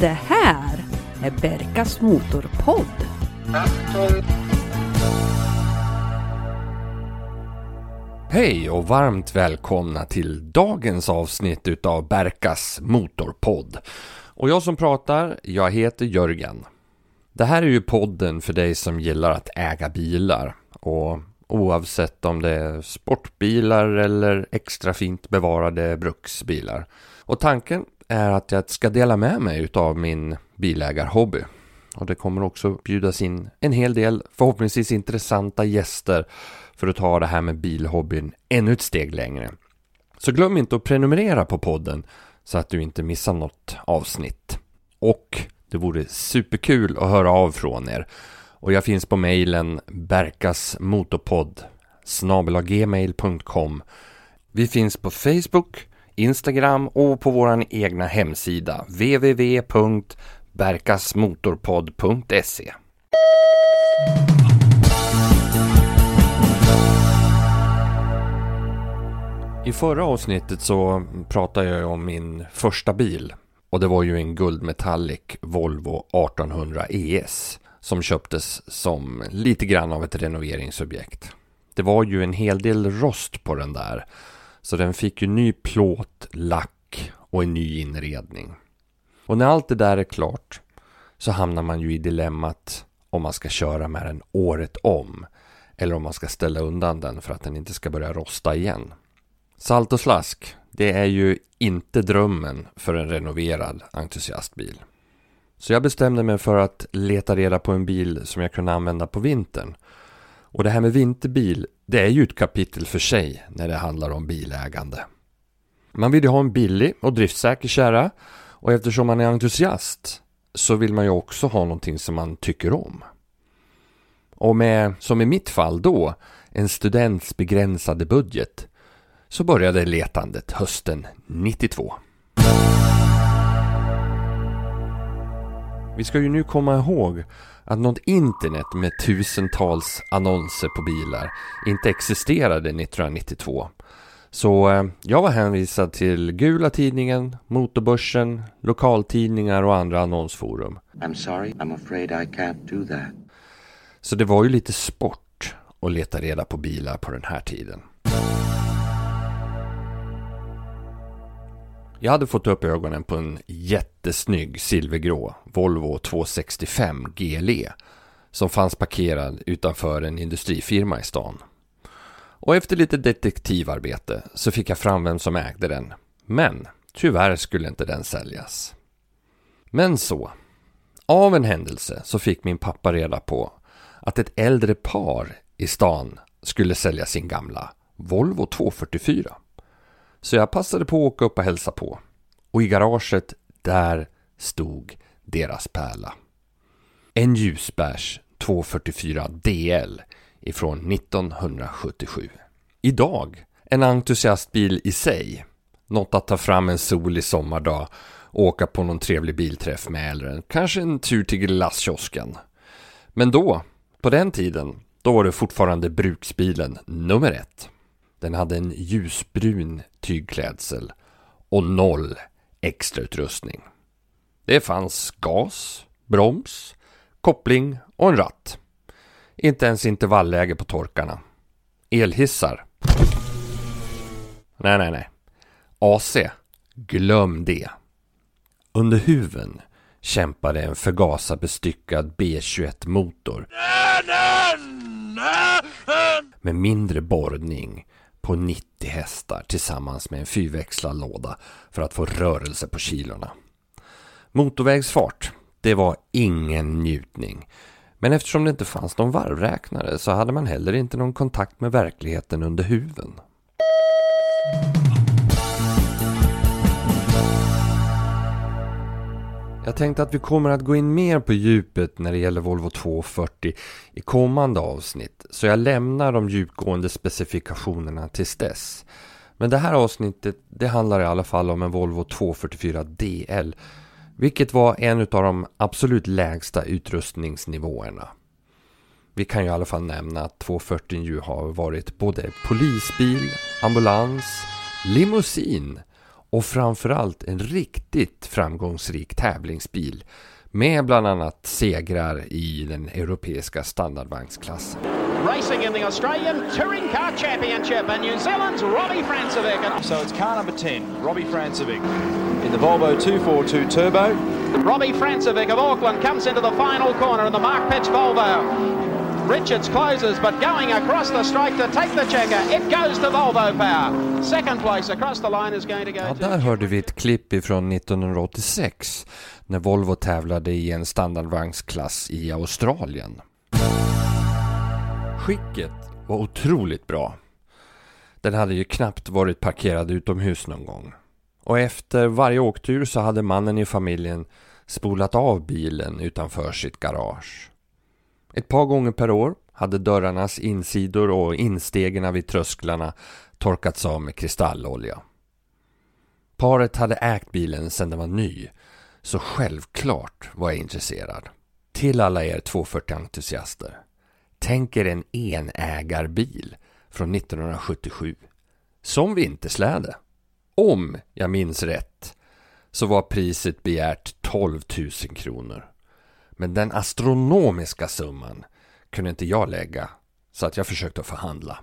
Det här är Berkas Motorpodd. Hej och varmt välkomna till dagens avsnitt utav Berkas Motorpodd. Och jag som pratar, jag heter Jörgen. Det här är ju podden för dig som gillar att äga bilar. Och oavsett om det är sportbilar eller extra fint bevarade bruksbilar. Och tanken är att jag ska dela med mig utav min bilägarhobby. Och det kommer också bjudas in en hel del förhoppningsvis intressanta gäster för att ta det här med bilhobbyn ännu ett steg längre. Så glöm inte att prenumerera på podden så att du inte missar något avsnitt. Och det vore superkul att höra av från er. Och jag finns på mejlen berkasmotorpodd snabelagmail.com Vi finns på Facebook, Instagram och på vår egna hemsida www.berkasmotorpodd.se I förra avsnittet så pratade jag om min första bil. Och det var ju en guldmetallic Volvo 1800 ES som köptes som lite grann av ett renoveringsobjekt. Det var ju en hel del rost på den där så den fick ju ny plåt, lack och en ny inredning. Och när allt det där är klart så hamnar man ju i dilemmat om man ska köra med den året om eller om man ska ställa undan den för att den inte ska börja rosta igen. Salt och slask, det är ju inte drömmen för en renoverad entusiastbil. Så jag bestämde mig för att leta reda på en bil som jag kunde använda på vintern. Och det här med vinterbil, det är ju ett kapitel för sig när det handlar om bilägande. Man vill ju ha en billig och driftsäker kärra och eftersom man är entusiast så vill man ju också ha någonting som man tycker om. Och med, som i mitt fall då, en students begränsade budget så började letandet hösten 92. Vi ska ju nu komma ihåg att något internet med tusentals annonser på bilar inte existerade 1992. Så eh, jag var hänvisad till Gula Tidningen, Motorbörsen, lokaltidningar och andra annonsforum. I'm sorry, I'm afraid I can't do that. Så det var ju lite sport att leta reda på bilar på den här tiden. Jag hade fått upp ögonen på en jättesnygg silvergrå Volvo 265 GLE som fanns parkerad utanför en industrifirma i stan. Och efter lite detektivarbete så fick jag fram vem som ägde den. Men tyvärr skulle inte den säljas. Men så, av en händelse så fick min pappa reda på att ett äldre par i stan skulle sälja sin gamla Volvo 244. Så jag passade på att åka upp och hälsa på. Och i garaget, där stod deras pärla. En ljusbärs 244 DL ifrån 1977. Idag en entusiastbil i sig. Något att ta fram en solig sommardag och åka på någon trevlig bilträff med eller kanske en tur till glasskiosken. Men då, på den tiden, då var det fortfarande bruksbilen nummer ett. Den hade en ljusbrun tygklädsel och noll extrautrustning. Det fanns gas, broms, koppling och en ratt. Inte ens intervallläge på torkarna. Elhissar? Nej, nej, nej. AC? Glöm det. Under huven kämpade en förgasarbestyckad B21-motor. Med mindre borrning på 90 hästar tillsammans med en fyrväxlad låda för att få rörelse på kilorna. Motorvägsfart, det var ingen njutning. Men eftersom det inte fanns någon varvräknare så hade man heller inte någon kontakt med verkligheten under huven. Jag tänkte att vi kommer att gå in mer på djupet när det gäller Volvo 240 i kommande avsnitt. Så jag lämnar de djupgående specifikationerna tills dess. Men det här avsnittet det handlar i alla fall om en Volvo 244 DL. Vilket var en av de absolut lägsta utrustningsnivåerna. Vi kan ju i alla fall nämna att 240 ju har varit både polisbil, ambulans, limousin och framförallt en riktigt framgångsrik tävlingsbil med bland annat segrar i den europeiska standardvagnsklassen. Racing in the Australian Touring Car Championship and New Zealand's Robbie Francevic. So it's car number 10, Robbie Francevic, in the Volvo 242 Turbo. Robbie Francevic of Auckland comes into the final corner in the Mark Pitch Volvo. Richards closes, but going across the strike to take the checker. It goes to Volvo Power. Second place across the line is going to go Ja, där hörde vi ett klipp ifrån 1986 när Volvo tävlade i en standardvagnsklass i Australien. Skicket var otroligt bra. Den hade ju knappt varit parkerad utomhus någon gång. Och efter varje åktur så hade mannen i familjen spolat av bilen utanför sitt garage. Ett par gånger per år hade dörrarnas insidor och instegen vid trösklarna torkats av med kristallolja. Paret hade ägt bilen sedan den var ny, så självklart var jag intresserad. Till alla er 240-entusiaster. Tänk er en enägarbil från 1977. Som vintersläde. Om jag minns rätt så var priset begärt 12 000 kronor. Men den astronomiska summan kunde inte jag lägga så att jag försökte förhandla.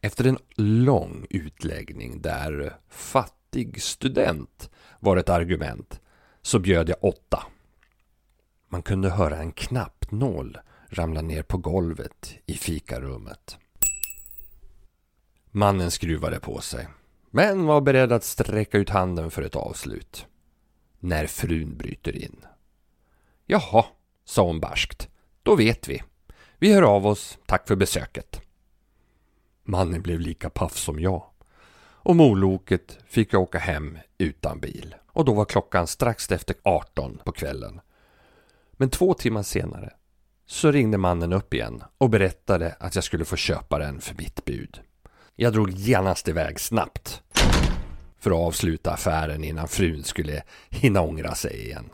Efter en lång utläggning där fattig student var ett argument så bjöd jag åtta. Man kunde höra en knappnål ramla ner på golvet i fikarummet. Mannen skruvade på sig, men var beredd att sträcka ut handen för ett avslut. När frun bryter in. Jaha, sa hon barskt. Då vet vi. Vi hör av oss. Tack för besöket. Mannen blev lika paff som jag. Och moloket fick jag åka hem utan bil. Och då var klockan strax efter 18 på kvällen. Men två timmar senare så ringde mannen upp igen och berättade att jag skulle få köpa den för mitt bud. Jag drog genast iväg snabbt för att avsluta affären innan frun skulle hinna ångra sig igen.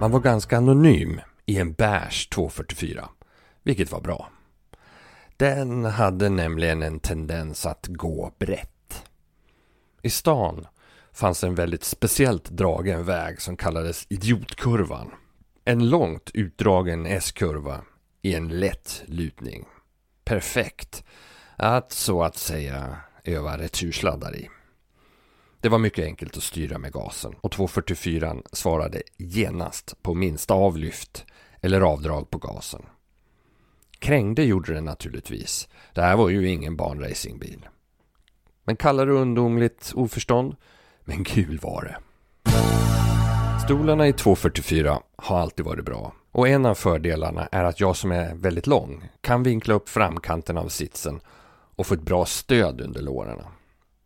Man var ganska anonym i en beige 244, vilket var bra. Den hade nämligen en tendens att gå brett. I stan fanns en väldigt speciellt dragen väg som kallades Idiotkurvan. En långt utdragen S-kurva i en lätt lutning. Perfekt att så att säga öva retursladdar i. Det var mycket enkelt att styra med gasen och 244 svarade genast på minsta avlyft eller avdrag på gasen. Krängde gjorde den naturligtvis. Det här var ju ingen barnracingbil. Men kallar det ungdomligt oförstånd? Men kul var det. Stolarna i 244 har alltid varit bra. Och en av fördelarna är att jag som är väldigt lång kan vinkla upp framkanten av sitsen och få ett bra stöd under låren.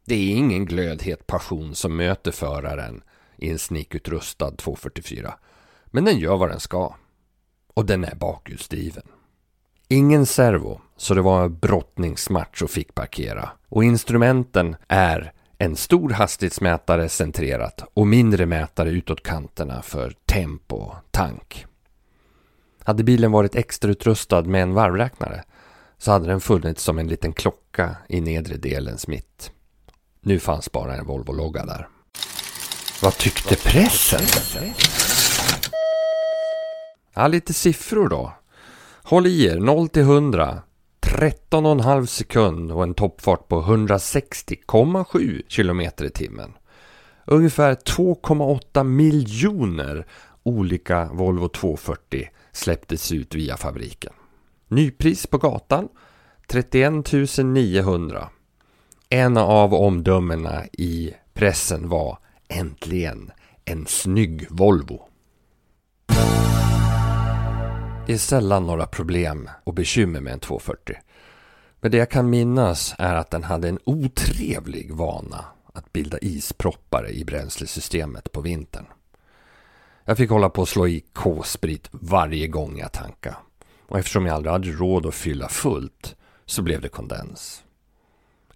Det är ingen glödhet passion som möter föraren i en snikutrustad 244. Men den gör vad den ska. Och den är bakhjulsdriven. Ingen servo, så det var brottningsmatch och fick parkera. Och instrumenten är en stor hastighetsmätare centrerat och mindre mätare utåt kanterna för tempo och tank. Hade bilen varit extrautrustad med en varvräknare så hade den funnits som en liten klocka i nedre delens mitt. Nu fanns bara en Volvo-logga där. Vad tyckte pressen? Ja, lite siffror då. Håll i er, 0 till 100. 13,5 sekund och en toppfart på 160,7 km i timmen. Ungefär 2,8 miljoner olika Volvo 240 släpptes ut via fabriken. Nypris på gatan 31 900. En av omdömena i pressen var äntligen en snygg Volvo. Det är sällan några problem och bekymmer med en 240. Men det jag kan minnas är att den hade en otrevlig vana att bilda isproppar i bränslesystemet på vintern. Jag fick hålla på att slå i K-sprit varje gång jag tankade. Och eftersom jag aldrig hade råd att fylla fullt så blev det kondens.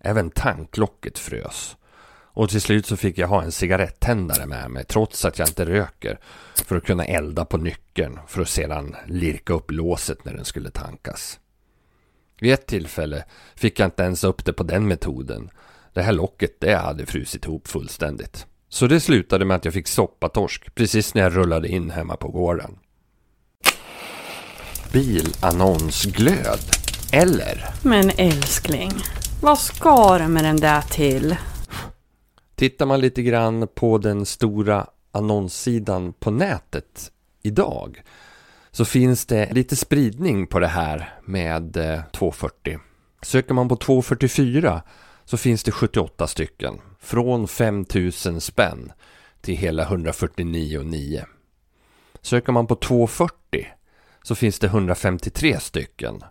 Även tanklocket frös. Och till slut så fick jag ha en cigarettändare med mig trots att jag inte röker. För att kunna elda på nyckeln för att sedan lirka upp låset när den skulle tankas. Vid ett tillfälle fick jag inte ens upp det på den metoden. Det här locket, det hade frusit ihop fullständigt. Så det slutade med att jag fick soppatorsk precis när jag rullade in hemma på gården. Bilannonsglöd. Eller? Men älskling, vad ska du med den där till? Tittar man lite grann på den stora annonssidan på nätet idag så finns det lite spridning på det här med eh, 240. Söker man på 244 så finns det 78 stycken. Från 5000 spänn till hela 149,9. Söker man på 240 så finns det 153 stycken.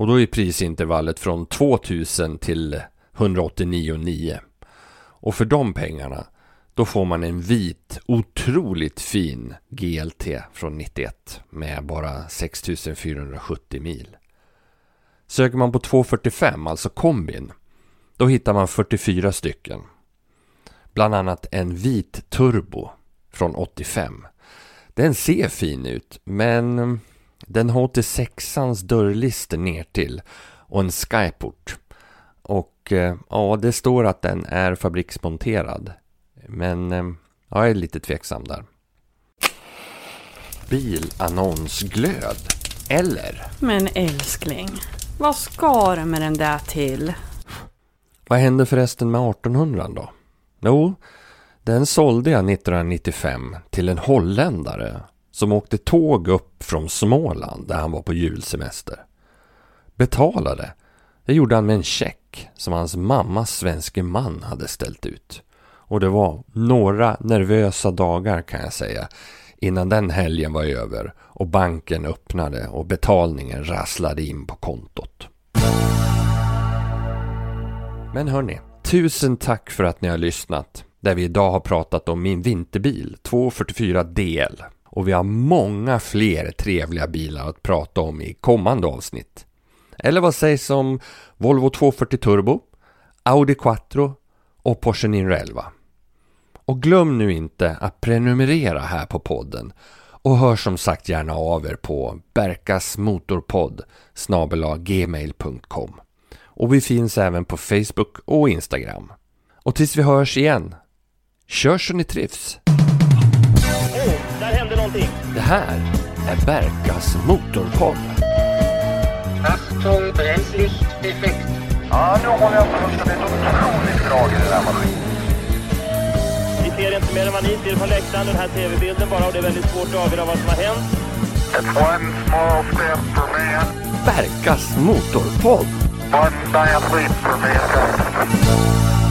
Och då är prisintervallet från 2000 till 189,9. Och för de pengarna då får man en vit, otroligt fin GLT från 91 med bara 6470 mil. Söker man på 245, alltså kombin, då hittar man 44 stycken. Bland annat en vit turbo från 85. Den ser fin ut, men den har 86ans dörrlister ner till och en skyport. Och eh, ja, det står att den är fabriksmonterad. Men eh, jag är lite tveksam där. Bilannonsglöd. Eller? Men älskling, vad ska du med den där till? Vad hände förresten med 1800 då? Jo, den sålde jag 1995 till en holländare som åkte tåg upp från Småland där han var på julsemester. Betalade, det gjorde han med en check som hans mammas svenske man hade ställt ut. Och det var några nervösa dagar kan jag säga innan den helgen var över och banken öppnade och betalningen rasslade in på kontot. Men hörni, tusen tack för att ni har lyssnat. Där vi idag har pratat om min vinterbil 244 DL. Och vi har många fler trevliga bilar att prata om i kommande avsnitt. Eller vad sägs om Volvo 240 Turbo, Audi Quattro och Porsche 911? Och glöm nu inte att prenumerera här på podden och hör som sagt gärna av er på berkasmotorpodd gmail.com och vi finns även på Facebook och Instagram. Och tills vi hörs igen, kör så ni trivs! Någonting. Det här är Berkas Motorpodd. Achtung, Bremslichteffekt. Ja, nu håller jag på att det är ett otroligt drag i den här maskinen. Vi ser inte mer än vad ni ser från läktaren, den här tv-bilden bara och det är väldigt svårt att avgöra vad som har hänt. It's one small step for man, Berkas Motorpodd! one giant leap for mankind.